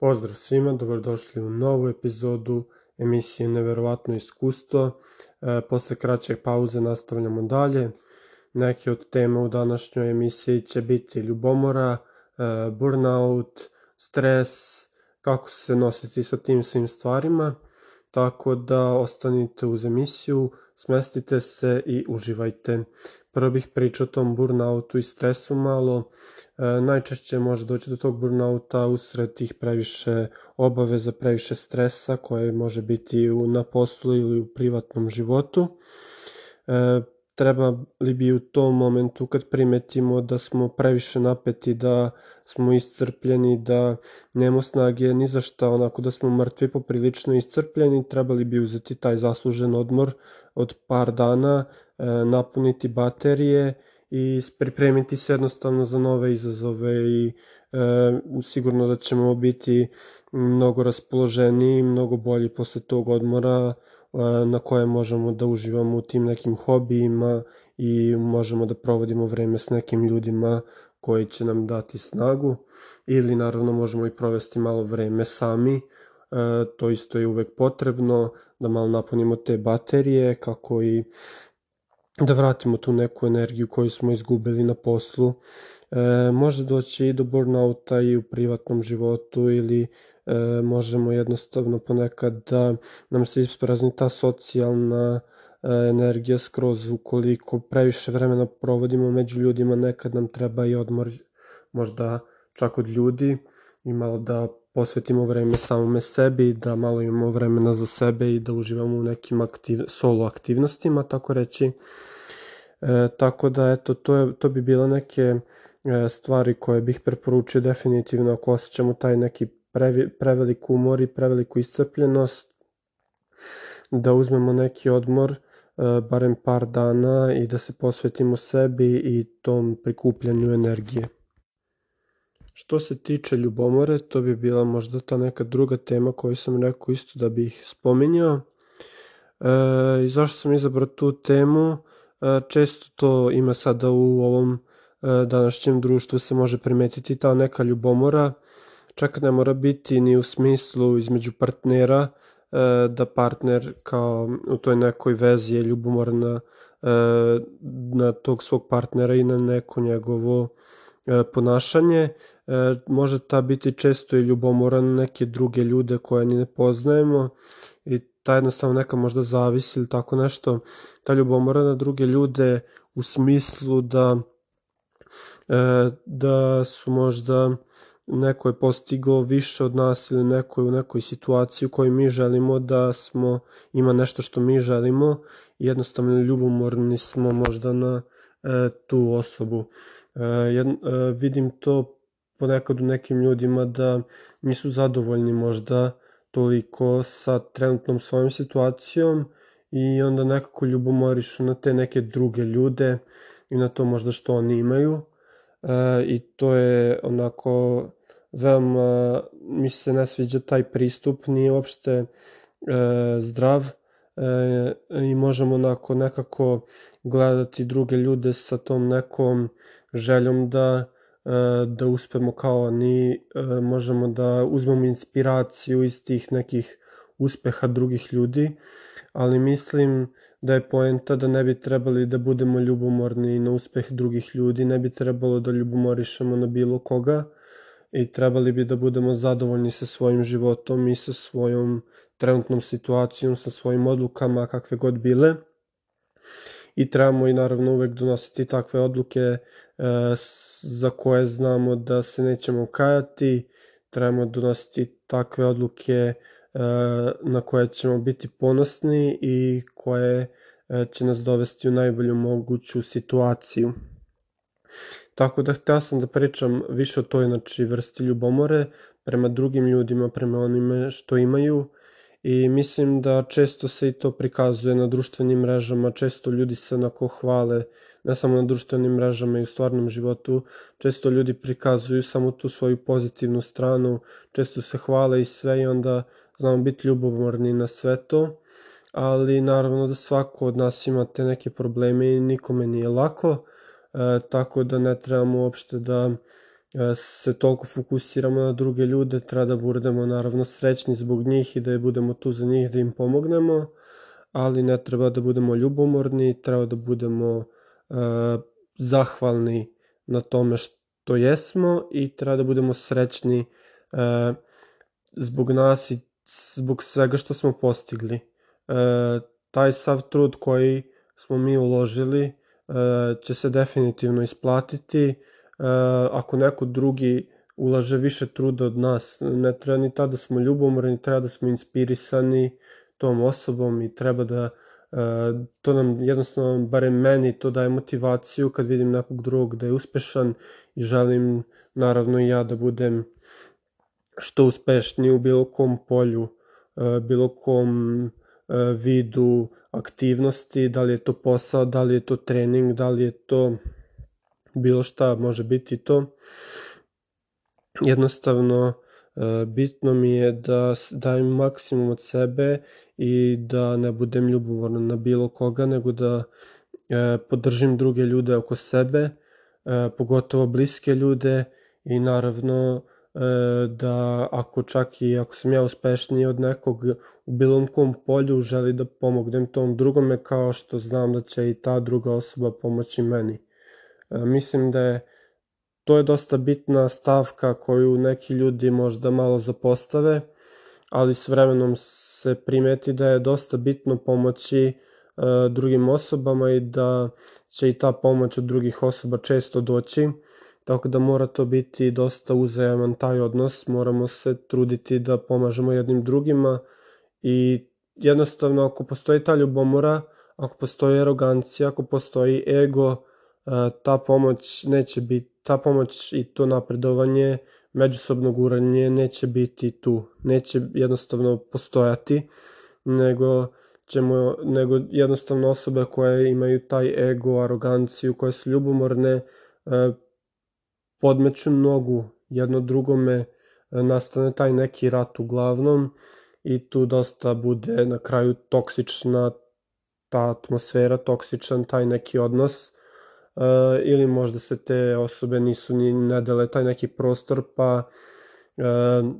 Pozdrav svima, dobrodošli u novu epizodu emisije Neverovatno iskustvo. E, posle kraćeg pauze nastavljamo dalje. Neke od tema u današnjoj emisiji će biti ljubomora, e, burnout, stres, kako se nositi sa tim svim stvarima. Tako da ostanite uz emisiju, smestite se i uživajte. Prvo bih pričao o tom burnoutu i stresu malo. E, najčešće može doći do tog burnouta usred tih previše obaveza, previše stresa koje može biti u, na poslu ili u privatnom životu. E, treba li bi u tom momentu kad primetimo da smo previše napeti, da smo iscrpljeni, da nemamo snage ni za šta, onako da smo mrtvi poprilično iscrpljeni, trebali bi uzeti taj zaslužen odmor od par dana, e, napuniti baterije i pripremiti se jednostavno za nove izazove i e, sigurno da ćemo biti mnogo raspoloženiji, mnogo bolji posle tog odmora na kojem možemo da uživamo u tim nekim hobijima i možemo da provodimo vreme s nekim ljudima koji će nam dati snagu ili naravno možemo i provesti malo vreme sami, e, to isto je uvek potrebno da malo napunimo te baterije kako i da vratimo tu neku energiju koju smo izgubili na poslu. E, može doći i do burnouta i u privatnom životu ili e, možemo jednostavno ponekad da nam se isprazni ta socijalna e, energija skroz ukoliko previše vremena provodimo među ljudima nekad nam treba i odmor možda čak od ljudi i malo da posvetimo vreme samome sebi, da malo imamo vremena za sebe i da uživamo u nekim aktiv, solo aktivnostima, tako reći. E, tako da, eto, to, je, to bi bila neke e, stvari koje bih preporučio definitivno ako osjećamo taj neki previ, prevelik umor i preveliku iscrpljenost, da uzmemo neki odmor, e, barem par dana i da se posvetimo sebi i tom prikupljanju energije. Što se tiče ljubomore, to bi bila možda ta neka druga tema koju sam rekao isto da bih spominjao. E, I zašto sam izabrao tu temu? E, često to ima sada u ovom e, današnjem društvu se može primetiti ta neka ljubomora, čak ne mora biti ni u smislu između partnera, e, da partner kao u toj nekoj vezi je ljubomorna na tog svog partnera i na neko njegovo ponašanje, e, može ta biti često i ljubomora na neke druge ljude koje ni ne poznajemo i ta jednostavno neka možda zavisi ili tako nešto, ta ljubomora na druge ljude u smislu da e, da su možda neko je postigao više od nas ili neko je u nekoj situaciji u kojoj mi želimo da smo, ima nešto što mi želimo i jednostavno ljubomorni smo možda na e, tu osobu. E, jed, e, vidim to ponekad u nekim ljudima da nisu zadovoljni možda toliko sa trenutnom svojom situacijom i onda nekako ljubomorišu na te neke druge ljude i na to možda što oni imaju e, i to je onako veoma mi se ne sviđa taj pristup nije uopšte e, zdrav e, i možemo onako nekako gledati druge ljude sa tom nekom željom da e, da uspemo kao oni, e, možemo da uzmemo inspiraciju iz tih nekih uspeha drugih ljudi, ali mislim da je poenta da ne bi trebali da budemo ljubomorni na uspeh drugih ljudi, ne bi trebalo da ljubomorišemo na bilo koga i trebali bi da budemo zadovoljni sa svojim životom i sa svojom trenutnom situacijom, sa svojim odlukama kakve god bile i trebamo i naravno uvek donositi takve odluke e, za koje znamo da se nećemo kajati, trebamo donositi takve odluke e, na koje ćemo biti ponosni i koje e, će nas dovesti u najbolju moguću situaciju. Tako da hteo sam da pričam više o toj znači, vrsti ljubomore prema drugim ljudima, prema onime što imaju, i mislim da često se i to prikazuje na društvenim mrežama, često ljudi se onako hvale, ne samo na društvenim mrežama i u stvarnom životu, često ljudi prikazuju samo tu svoju pozitivnu stranu, često se hvale i sve i onda znamo biti ljubomorni na sve to, ali naravno da svako od nas ima te neke probleme i nikome nije lako, tako da ne trebamo uopšte da se toliko fokusiramo na druge ljude, treba da budemo naravno srećni zbog njih i da budemo tu za njih da im pomognemo, ali ne treba da budemo ljubomorni, treba da budemo uh, zahvalni na tome što jesmo i treba da budemo srećni uh, zbog nas i zbog svega što smo postigli. Uh, taj sav trud koji smo mi uložili će se definitivno isplatiti ako neko drugi ulaže više truda od nas. Ne treba ni tada da smo ljubomorni, treba da smo inspirisani tom osobom i treba da to nam jednostavno, barem meni, to daje motivaciju kad vidim nekog drugog da je uspešan i želim naravno i ja da budem što uspešniji u bilo kom polju, bilo kom vidu aktivnosti, da li je to posao, da li je to trening, da li je to bilo šta, može biti to. Jednostavno, bitno mi je da dajem maksimum od sebe i da ne budem ljubomoran na bilo koga, nego da podržim druge ljude oko sebe, pogotovo bliske ljude i naravno E, da ako čak i ako sam ja uspešniji od nekog u bilo kom polju želi da pomognem tom drugome kao što znam da će i ta druga osoba pomoći meni. E, mislim da je to je dosta bitna stavka koju neki ljudi možda malo zapostave, ali s vremenom se primeti da je dosta bitno pomoći e, drugim osobama i da će i ta pomoć od drugih osoba često doći Tako da mora to biti dosta uzajaman taj odnos, moramo se truditi da pomažemo jednim drugima i jednostavno ako postoji ta ljubomora, ako postoji arogancija, ako postoji ego, e, ta pomoć neće biti, ta pomoć i to napredovanje, međusobno guranje neće biti tu, neće jednostavno postojati, nego ćemo, nego jednostavno osobe koje imaju taj ego, aroganciju, koje su ljubomorne, e, podmeću nogu jedno drugome, e, nastane taj neki rat uglavnom i tu dosta bude na kraju toksična ta atmosfera, toksičan taj neki odnos uh, ili možda se te osobe nisu ni ne dele taj neki prostor pa uh,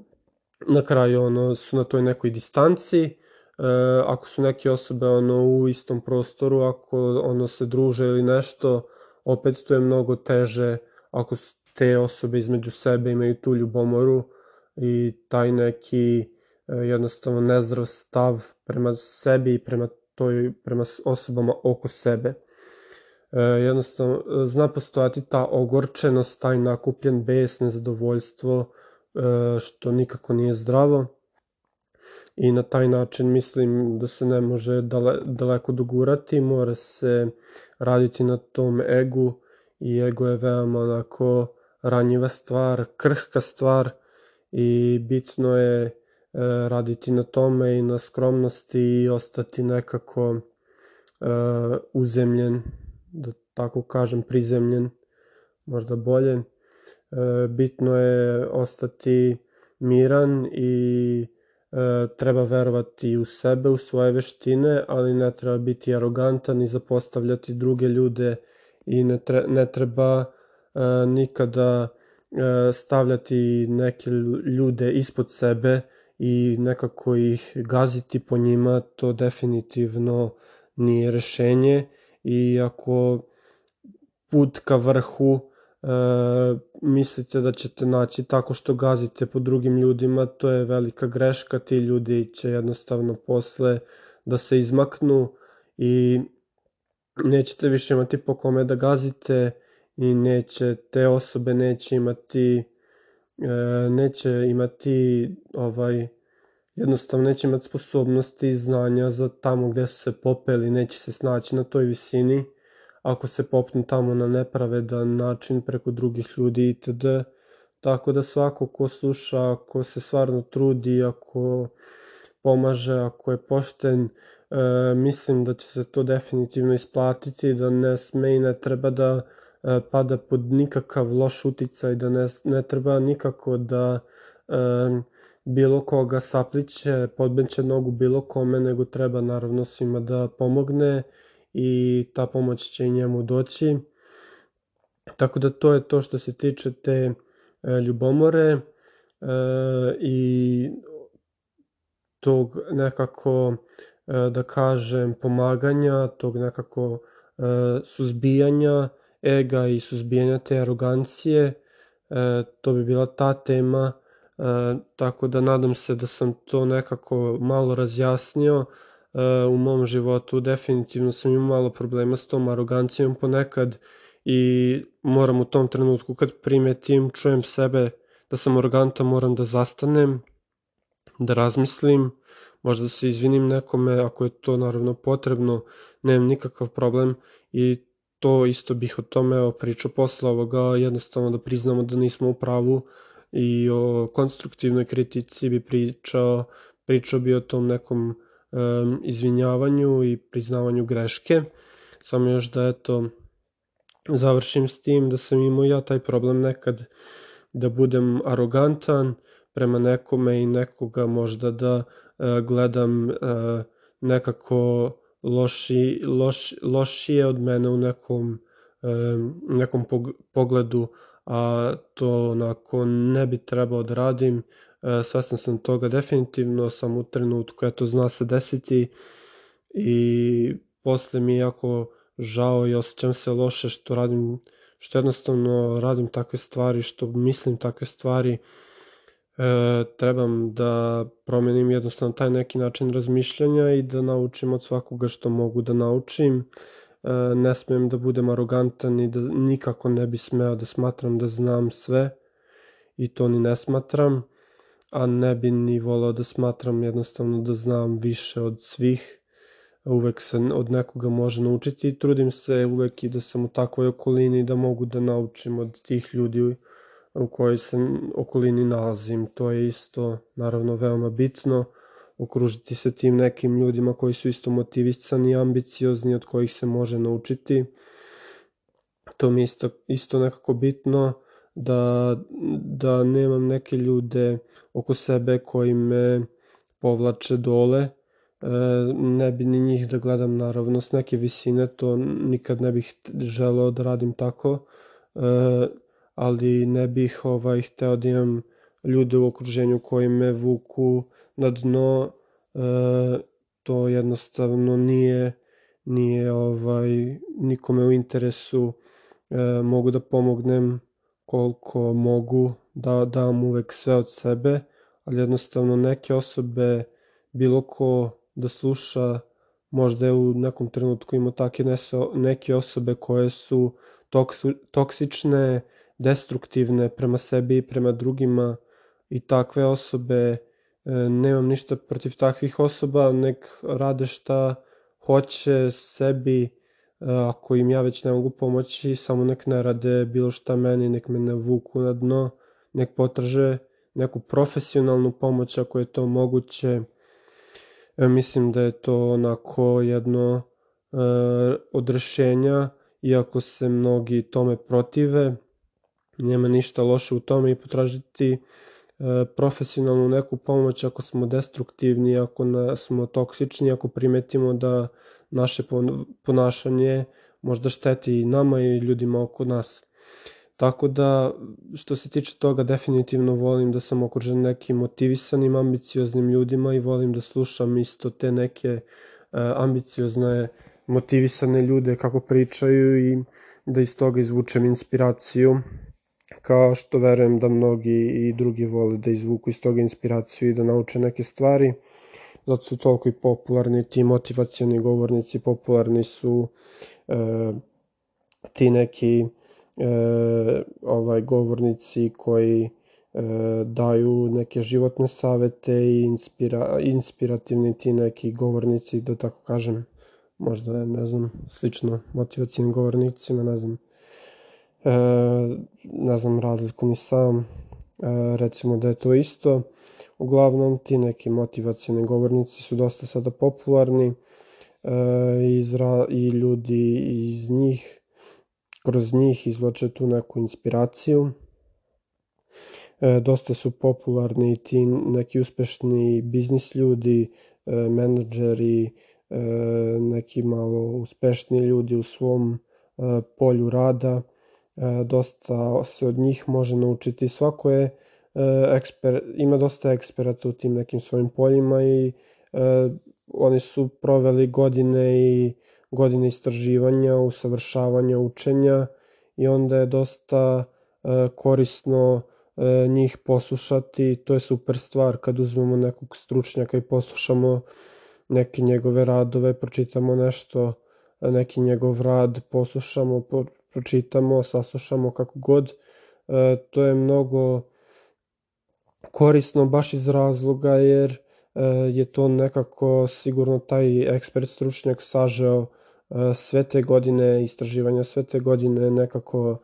na kraju ono su na toj nekoj distanci. Uh, ako su neke osobe ono u istom prostoru ako ono se druže ili nešto opet to je mnogo teže. Ako su te osobe između sebe imaju tu ljubomoru i taj neki e, jednostavno nezdrav stav prema sebi i prema toj, prema osobama oko sebe. E, jednostavno, e, zna postojati ta ogorčenost, taj nakupljen bes, nezadovoljstvo, što nikako nije zdravo. I na taj način mislim da se ne može dale, daleko dogurati, mora se raditi na tom egu i ego je veoma onako ranjiva stvar, krhka stvar i bitno je e, raditi na tome i na skromnosti i ostati nekako e, uzemljen, da tako kažem prizemljen, možda bolje. E, bitno je ostati miran i treba verovati u sebe, u svoje veštine, ali ne treba biti arogantan i zapostavljati druge ljude i ne, tre, ne treba nikada e, stavljati neke ljude ispod sebe i nekako ih gaziti po njima, to definitivno nije rešenje. I ako put ka vrhu e, mislite da ćete naći tako što gazite po drugim ljudima, to je velika greška, ti ljudi će jednostavno posle da se izmaknu i nećete više imati po kome da gazite, i neće, te osobe neće imati e, neće imati ovaj jednostavno neće imati sposobnosti i znanja za tamo gde su se popeli, neće se snaći na toj visini ako se popnu tamo na nepravedan način preko drugih ljudi itd. Tako da svako ko sluša, ako se stvarno trudi, ako pomaže, ako je pošten, e, mislim da će se to definitivno isplatiti, da ne sme i ne treba da pada pod nikakav loš uticaj, da ne, ne treba nikako da e, bilo koga sapliće, podbenće nogu bilo kome, nego treba naravno svima da pomogne i ta pomoć će i njemu doći. Tako da to je to što se tiče te ljubomore i tog nekako, da kažem, pomaganja, tog nekako suzbijanja ega i suzbijanja te arogancije. To bi bila ta tema, tako da nadam se da sam to nekako malo razjasnio. U mom životu definitivno sam imao malo problema s tom arogancijom ponekad i moram u tom trenutku kad primetim, čujem sebe da sam arogantan, moram da zastanem, da razmislim, možda se izvinim nekome ako je to naravno potrebno, nemam nikakav problem i to isto bih o tome pričao posle ovoga, jednostavno da priznamo da nismo u pravu i o konstruktivnoj kritici bi pričao, pričao bi o tom nekom um, izvinjavanju i priznavanju greške. Samo još da eto, završim s tim da sam imao ja taj problem nekad da budem arogantan prema nekome i nekoga možda da uh, gledam uh, nekako loši, loš, lošije od mene u nekom, um, nekom pogledu, a to onako ne bi trebao da radim. Uh, svestan sam toga definitivno, sam u trenutku, eto zna se desiti i posle mi je jako žao i osjećam se loše što radim, što jednostavno radim takve stvari, što mislim takve stvari, e, trebam da promenim jednostavno taj neki način razmišljanja i da naučim od svakoga što mogu da naučim. E, ne smem da budem arogantan i da nikako ne bi smeo da smatram da znam sve i to ni ne smatram, a ne bi ni volao da smatram jednostavno da znam više od svih uvek se od nekoga može naučiti i trudim se uvek i da sam u takvoj okolini da mogu da naučim od tih ljudi u kojoj se okolini nalazim. To je isto naravno veoma bitno, okružiti se tim nekim ljudima koji su isto motivisani ambiciozni od kojih se može naučiti. To mi je isto, isto nekako bitno da, da nemam neke ljude oko sebe koji me povlače dole, E, ne bi ni njih da gledam naravno s neke visine, to nikad ne bih želeo da radim tako, e, ali ne bih ovaj, hteo da imam ljude u okruženju koji me vuku na dno, e, to jednostavno nije, nije ovaj, nikome u interesu, mogu da pomognem koliko mogu, da dam uvek sve od sebe, ali jednostavno neke osobe, bilo ko da sluša, možda je u nekom trenutku imao take neke osobe koje su toksu, toksične, destruktivne prema sebi i prema drugima i takve osobe, e, nemam ništa protiv takvih osoba, nek rade šta hoće sebi, e, ako im ja već ne mogu pomoći, samo nek ne rade bilo šta meni, nek me ne vuku na dno, nek potraže neku profesionalnu pomoć ako je to moguće, E, mislim da je to onako jedno od rešenja, iako se mnogi tome protive, nema ništa loše u tome i potražiti e, profesionalnu neku pomoć ako smo destruktivni, ako na, smo toksični, ako primetimo da naše ponašanje možda šteti i nama i ljudima oko nas. Tako da, što se tiče toga, definitivno volim da sam okružen nekim motivisanim, ambicioznim ljudima i volim da slušam isto te neke uh, ambiciozne, motivisane ljude kako pričaju i da iz toga izvučem inspiraciju kao što verujem da mnogi i drugi vole da izvuku iz toga inspiraciju i da nauče neke stvari. Zato su toliko i popularni ti motivacioni govornici, popularni su uh, ti neki e, ovaj govornici koji e, daju neke životne savete i inspira, inspirativni ti neki govornici, da tako kažem, možda ne znam, slično motivacijnim govornicima, ne znam, e, ne znam razliku ni sam, e, recimo da je to isto. Uglavnom, ti neki motivacijni govornici su dosta sada popularni e, izra, i ljudi iz njih kroz njih izvlače tu neku inspiraciju. E, dosta su popularni i ti neki uspešni biznis ljudi, e, menadžeri, e, neki malo uspešni ljudi u svom e, polju rada dosta se od njih može naučiti. Svako je eksper, ima dosta eksperata u tim nekim svojim poljima i oni su proveli godine i godine istraživanja, usavršavanja, učenja i onda je dosta korisno njih poslušati. To je super stvar kad uzmemo nekog stručnjaka i poslušamo neke njegove radove, pročitamo nešto, neki njegov rad, poslušamo, pročitamo, saslušamo kako god. E, to je mnogo korisno baš iz razloga jer e, je to nekako sigurno taj ekspert stručnjak sažeo e, sve te godine istraživanja, sve te godine nekako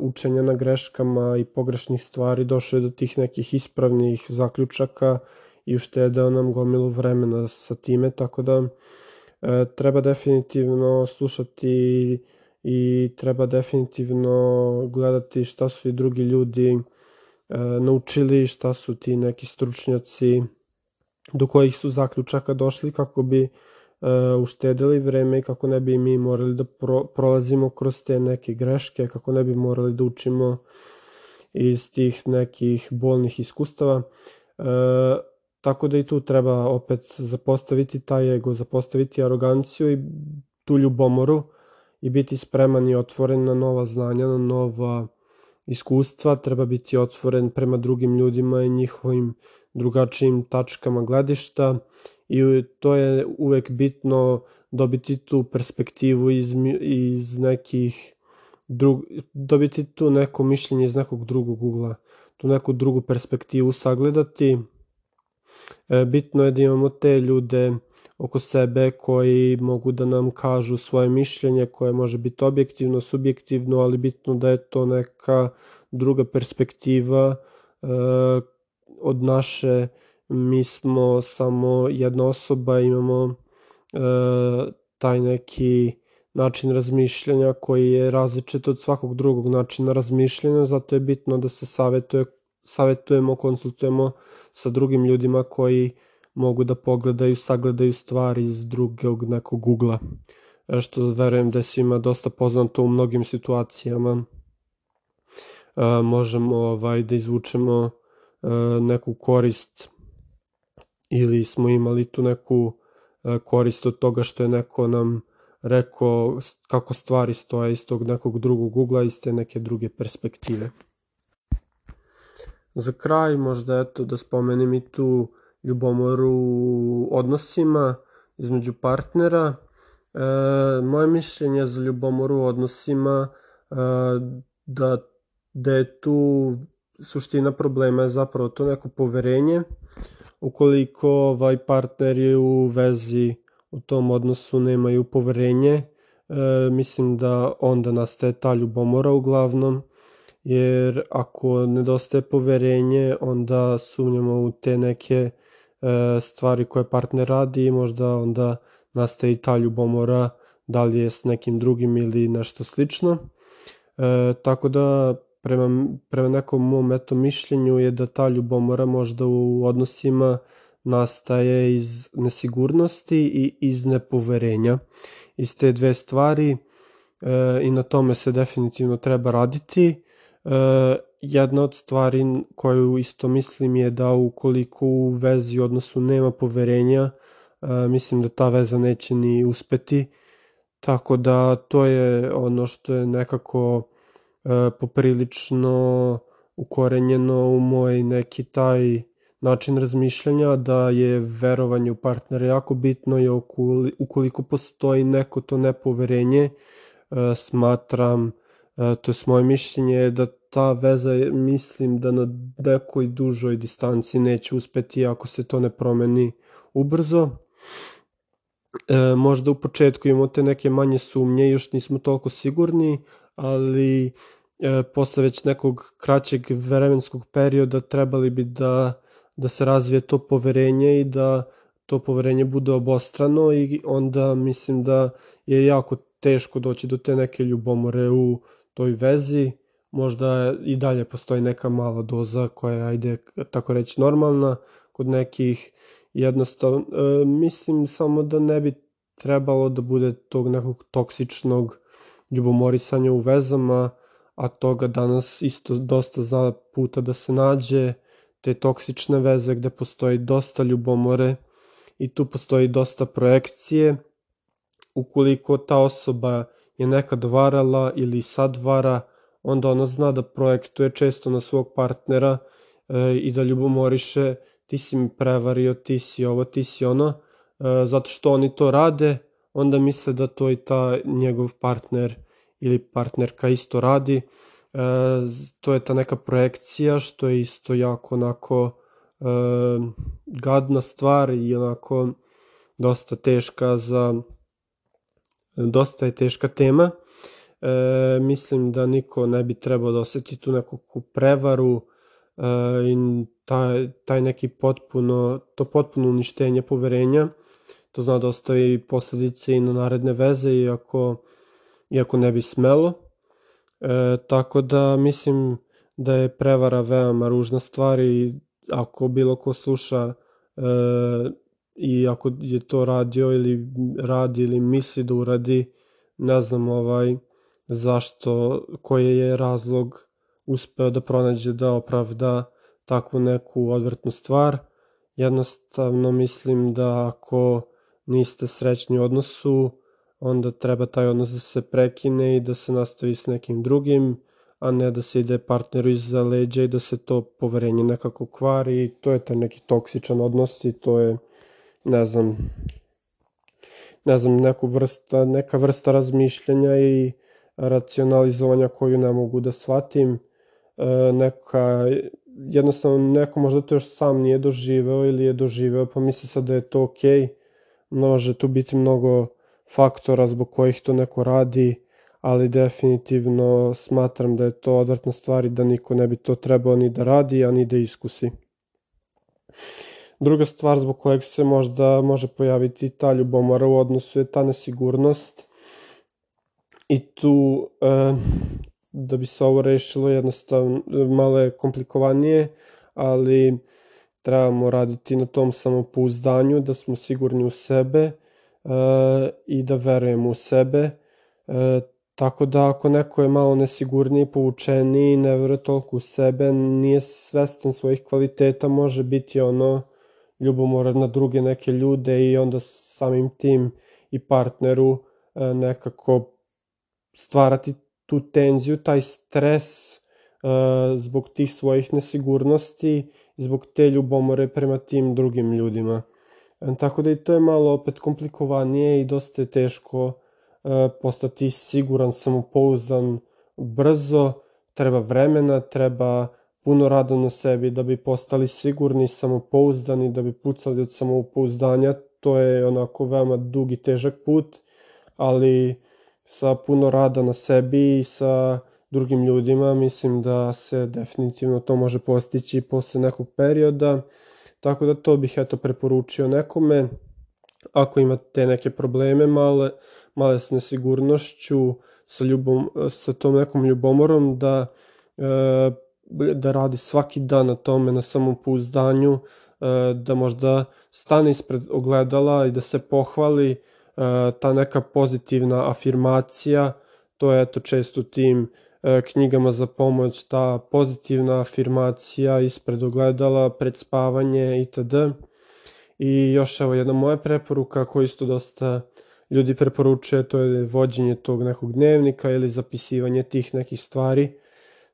učenja na greškama i pogrešnih stvari, došao je do tih nekih ispravnih zaključaka i uštedeo nam gomilu vremena sa time, tako da treba definitivno slušati i treba definitivno gledati šta su i drugi ljudi e, naučili, šta su ti neki stručnjaci do kojih su zaključaka došli kako bi e, uštedili vreme i kako ne bi mi morali da pro, prolazimo kroz te neke greške, kako ne bi morali da učimo iz tih nekih bolnih iskustava. E, Tako da i tu treba opet zapostaviti taj ego, zapostaviti aroganciju i tu ljubomoru i biti spreman i otvoren na nova znanja, na nova iskustva, treba biti otvoren prema drugim ljudima i njihovim drugačijim tačkama gledišta. I to je uvek bitno dobiti tu perspektivu iz, iz nekih drug, dobiti tu neko mišljenje iz nekog drugog ugla, tu neku drugu perspektivu sagledati. E, bitno je da imamo te ljude oko sebe koji mogu da nam kažu svoje mišljenje koje može biti objektivno, subjektivno, ali bitno da je to neka druga perspektiva e, od naše. Mi smo samo jedna osoba, imamo e, taj neki način razmišljanja koji je različit od svakog drugog načina razmišljanja, zato je bitno da se savetuje, savetujemo, konsultujemo sa drugim ljudima koji mogu da pogledaju, sagledaju stvari iz drugog nekog ugla. E, što verujem da je svima dosta poznato u mnogim situacijama. E, možemo ovaj, da izvučemo e, neku korist ili smo imali tu neku korist od toga što je neko nam rekao kako stvari stoje iz tog nekog drugog ugla, iz te neke druge perspektive. Za kraj možda eto da spomenem i tu ljubomoru u odnosima između partnera. E, moje mišljenje za ljubomoru u odnosima e, da, da je tu suština problema je zapravo to neko poverenje. Ukoliko ovaj partneri u vezi u tom odnosu nemaju poverenje, e, mislim da onda nastaje ta ljubomora uglavnom jer ako nedostaje poverenje, onda sumnjamo u te neke stvari koje partner radi i možda onda nastaje i ta ljubomora, da li je s nekim drugim ili nešto slično. E, tako da prema, prema nekom mom eto mišljenju je da ta ljubomora možda u odnosima nastaje iz nesigurnosti i iz nepoverenja. Iz te dve stvari e, i na tome se definitivno treba raditi E, jedna od stvari koju isto mislim je da ukoliko u vezi odnosu nema poverenja, e, mislim da ta veza neće ni uspeti. Tako da to je ono što je nekako e, poprilično ukorenjeno u moj neki taj način razmišljanja da je verovanje u partnera jako bitno i ukoliko postoji neko to nepoverenje smatram E, to je moje mišljenje da ta veza mislim da na nekoj dužoj distanci neće uspeti ako se to ne promeni ubrzo. E, možda u početku imamo te neke manje sumnje, još nismo toliko sigurni, ali e, posle već nekog kraćeg vremenskog perioda trebali bi da, da se razvije to poverenje i da to poverenje bude obostrano i onda mislim da je jako teško doći do te neke ljubomore u toj vezi, možda i dalje postoji neka mala doza koja ajde tako reći normalna, kod nekih jednostavno, e, mislim samo da ne bi trebalo da bude tog nekog toksičnog ljubomorisanja u vezama, a toga danas isto dosta za puta da se nađe, te toksične veze gde postoji dosta ljubomore i tu postoji dosta projekcije. Ukoliko ta osoba je nekad varala ili sad vara, onda ona zna da projektuje često na svog partnera e, i da ljubomoriše ti si mi prevario, ti si ovo, ti si ono, e, zato što oni to rade, onda misle da to i ta njegov partner ili partnerka isto radi. E, to je ta neka projekcija što je isto jako onako e, gadna stvar i onako dosta teška za dosta je teška tema. E, mislim da niko ne bi trebao da oseti tu neku prevaru e, i taj, taj neki potpuno, to potpuno uništenje poverenja. To zna da ostavi posledice i na naredne veze, iako, iako ne bi smelo. E, tako da mislim da je prevara veoma ružna stvar i ako bilo ko sluša e, i ako je to radio ili radi ili misli da uradi, ne znam ovaj, zašto, koji je razlog uspeo da pronađe da opravda takvu neku odvrtnu stvar. Jednostavno mislim da ako niste srećni u odnosu, onda treba taj odnos da se prekine i da se nastavi s nekim drugim, a ne da se ide partneru iza leđa i da se to poverenje nekako kvari i to je taj neki toksičan odnos i to je, ne znam, ne znam, neku vrsta, neka vrsta razmišljanja i racionalizovanja koju ne mogu da shvatim, e, neka, jednostavno neko možda to još sam nije doživeo ili je doživeo pa misli sad da je to okej, okay. može tu biti mnogo faktora zbog kojih to neko radi, ali definitivno smatram da je to odvrtna stvar i da niko ne bi to trebao ni da radi, a ni da iskusi. Druga stvar zbog kojeg se možda može pojaviti ta ljubomora u odnosu je ta nesigurnost i tu e, da bi se ovo rešilo jednostavno malo je komplikovanije, ali trebamo raditi na tom samopouzdanju, da smo sigurni u sebe e, i da verujemo u sebe. E, tako da ako neko je malo nesigurniji, povučeniji, ne veruje toliko u sebe, nije svestan svojih kvaliteta, može biti ono ljubomoran na druge neke ljude i onda samim tim i partneru e, nekako stvarati tu tenziju, taj stres uh, zbog tih svojih nesigurnosti i zbog te ljubomore prema tim drugim ljudima. E, tako da i to je malo opet komplikovanije i dosta je teško postati siguran, samopouzdan brzo, treba vremena, treba puno rada na sebi da bi postali sigurni, samopouzdani, da bi pucali od samopouzdanja. To je onako veoma dugi, težak put, ali sa puno rada na sebi i sa drugim ljudima, mislim da se definitivno to može postići posle nekog perioda, tako da to bih eto preporučio nekome, ako imate neke probleme male, male s nesigurnošću, sa, ljubom, sa tom nekom ljubomorom, da, e, da radi svaki dan na tome, na samopouzdanju, e, da možda stane ispred ogledala i da se pohvali, E, ta neka pozitivna afirmacija, to je eto često tim e, knjigama za pomoć, ta pozitivna afirmacija ispred ogledala, pred spavanje itd. I još evo jedna moja preporuka koju isto dosta ljudi preporučuje, to je vođenje tog nekog dnevnika ili zapisivanje tih nekih stvari.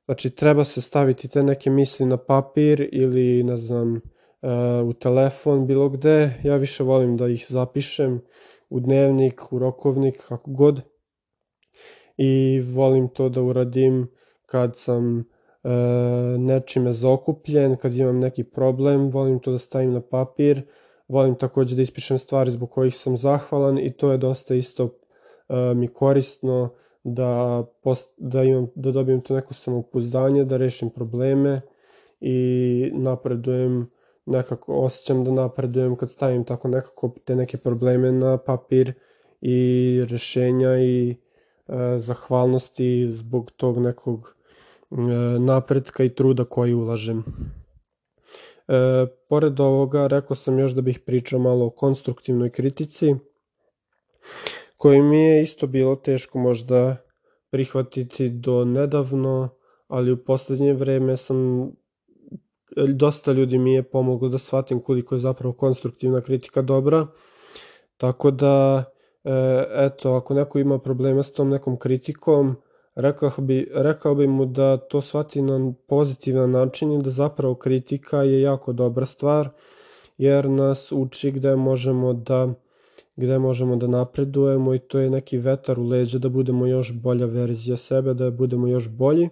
Znači treba se staviti te neke misli na papir ili ne znam e, u telefon bilo gde. Ja više volim da ih zapišem u dnevnik, u rokovnik, kako god. I volim to da uradim kad sam e, nečime zaokupljen, kad imam neki problem, volim to da stavim na papir, volim takođe da ispišem stvari zbog kojih sam zahvalan i to je dosta isto e, mi korisno da, post, da, imam, da dobijem to neko samopouzdanje, da rešim probleme i napredujem nekako osjećam da napredujem kad stavim tako nekako te neke probleme na papir i rešenja i e, zahvalnosti zbog tog nekog e, napretka i truda koji ulažem. E, pored ovoga, rekao sam još da bih pričao malo o konstruktivnoj kritici, koji mi je isto bilo teško možda prihvatiti do nedavno, ali u poslednje vreme sam dosta ljudi mi je pomoglo da shvatim koliko je zapravo konstruktivna kritika dobra. Tako da, e, eto, ako neko ima problema s tom nekom kritikom, rekao bi, rekao bi mu da to shvati na pozitivan način i da zapravo kritika je jako dobra stvar, jer nas uči gde možemo da gde možemo da napredujemo i to je neki vetar u leđa da budemo još bolja verzija sebe, da budemo još bolji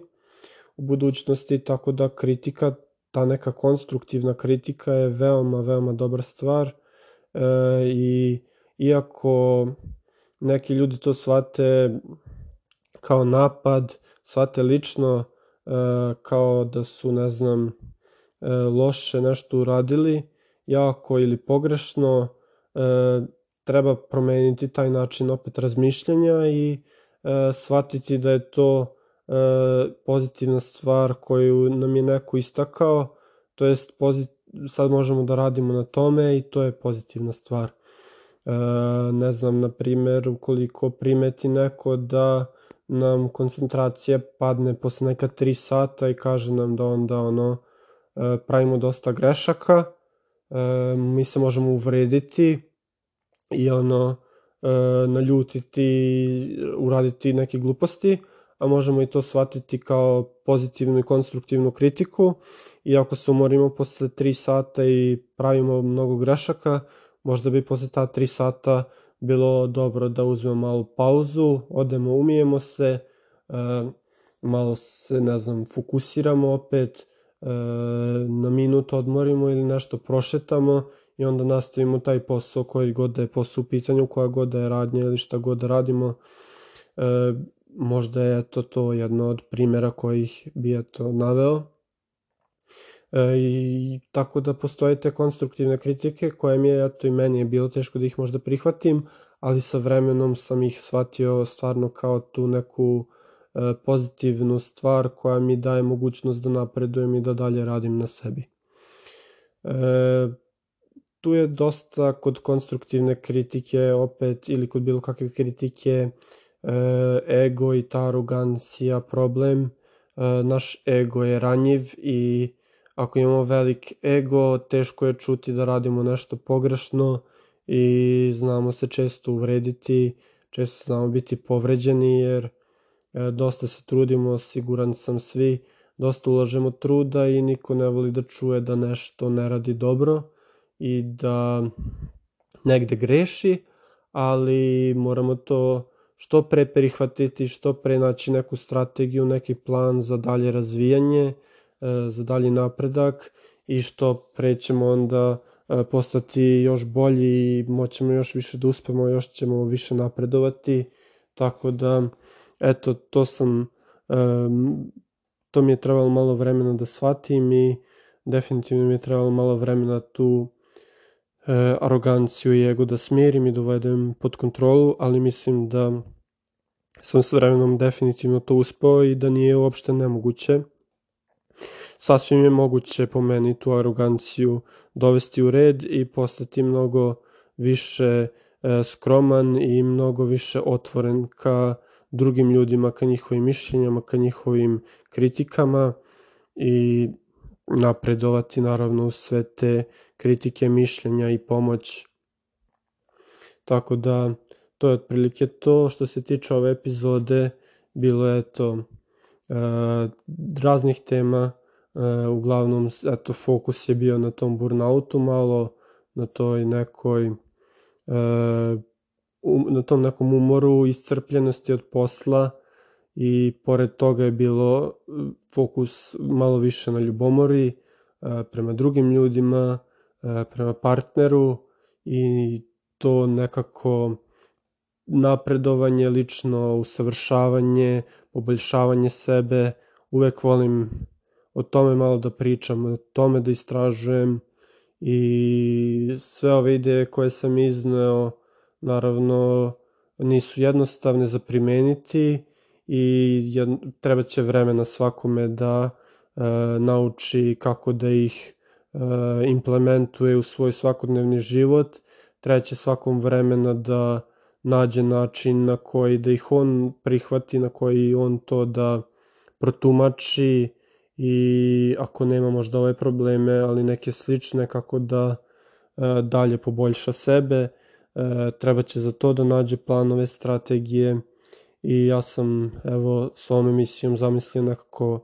u budućnosti, tako da kritika, ta neka konstruktivna kritika je veoma, veoma dobra stvar e, i iako neki ljudi to shvate kao napad, shvate lično e, kao da su, ne znam, e, loše nešto uradili, jako ili pogrešno, e, treba promeniti taj način opet razmišljanja i e, shvatiti da je to e, pozitivna stvar koju nam je neko istakao, to jest pozit, sad možemo da radimo na tome i to je pozitivna stvar. E, ne znam, na primer, ukoliko primeti neko da nam koncentracija padne posle neka 3 sata i kaže nam da onda ono e, pravimo dosta grešaka, e, mi se možemo uvrediti i ono e, naljutiti, uraditi neke gluposti, a možemo i to shvatiti kao pozitivnu i konstruktivnu kritiku. I ako se umorimo posle 3 sata i pravimo mnogo grešaka, možda bi posle ta 3 sata bilo dobro da uzmemo malu pauzu, odemo, umijemo se, e, malo se, ne znam, fokusiramo opet, e, na minut odmorimo ili nešto prošetamo i onda nastavimo taj posao koji god da je posao u pitanju, koja god da je radnja ili šta god da radimo. E, možda je to to jedno od primjera kojih bi to naveo. E, I tako da postoje te konstruktivne kritike koje mi je, eto i meni je bilo teško da ih možda prihvatim, ali sa vremenom sam ih shvatio stvarno kao tu neku e, pozitivnu stvar koja mi daje mogućnost da napredujem i da dalje radim na sebi. E, tu je dosta kod konstruktivne kritike opet ili kod bilo kakve kritike e, ego i ta arogancija problem. E, naš ego je ranjiv i ako imamo velik ego, teško je čuti da radimo nešto pogrešno i znamo se često uvrediti, često znamo biti povređeni jer e, dosta se trudimo, siguran sam svi, dosta ulažemo truda i niko ne voli da čuje da nešto ne radi dobro i da negde greši, ali moramo to što pre prihvatiti, što pre naći neku strategiju, neki plan za dalje razvijanje, e, za dalji napredak i što pre ćemo onda e, postati još bolji i moćemo još više da uspemo, još ćemo više napredovati, tako da eto, to sam to mi je trebalo malo vremena da shvatim i definitivno mi je trebalo malo vremena tu e, aroganciju i ego da smirim i dovedem da pod kontrolu, ali mislim da sam s vremenom definitivno to uspao i da nije uopšte nemoguće. Sasvim je moguće po meni tu aroganciju dovesti u red i postati mnogo više e, skroman i mnogo više otvoren ka drugim ljudima, ka njihovim mišljenjama, ka njihovim kritikama i napredovati naravno u sve te kritike, mišljenja i pomoć. Tako da to je otprilike to što se tiče ove epizode. Bilo je to e, raznih tema, e, uglavnom eto, fokus je bio na tom burnoutu malo, na toj nekoj e, um, na tom nekom umoru, iscrpljenosti od posla i pored toga je bilo fokus malo više na ljubomori prema drugim ljudima, prema partneru i to nekako napredovanje, lično usavršavanje, poboljšavanje sebe, uvek volim o tome malo da pričam, o tome da istražujem i sve ove ideje koje sam izneo naravno nisu jednostavne za primeniti i jed, treba će vremena svakome da e, nauči kako da ih e, implementuje u svoj svakodnevni život, treba će svakom vremena da nađe način na koji da ih on prihvati, na koji on to da protumači i ako nema možda ove probleme, ali neke slične kako da e, dalje poboljša sebe, e, treba će za to da nađe planove, strategije i ja sam evo s ovom emisijom zamislio nekako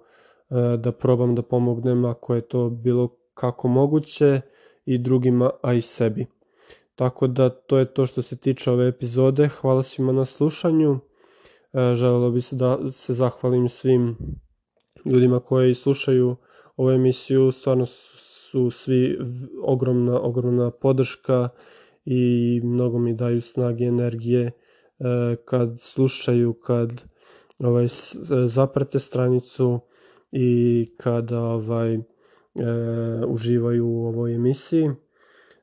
e, da probam da pomognem ako je to bilo kako moguće i drugima, a i sebi. Tako da to je to što se tiče ove epizode. Hvala svima na slušanju. Želelo bi se da se zahvalim svim ljudima koji slušaju ovu emisiju, stvarno su svi ogromna, ogromna podrška i mnogo mi daju snage, energije e, kad slušaju, kad ovaj, zaprate stranicu i kada ovaj, e, uživaju u ovoj emisiji.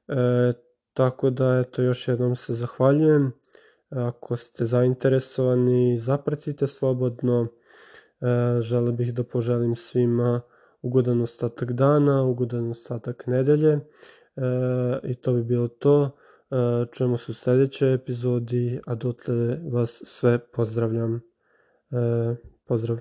E, tako da, eto, još jednom se zahvaljujem. Ako ste zainteresovani, zapratite slobodno E, žele bih da poželim svima ugodan ostatak dana, ugodan ostatak nedelje e, i to bi bilo to. E, čujemo se u sledećoj epizodi, a dotle vas sve pozdravljam. Pozdrav!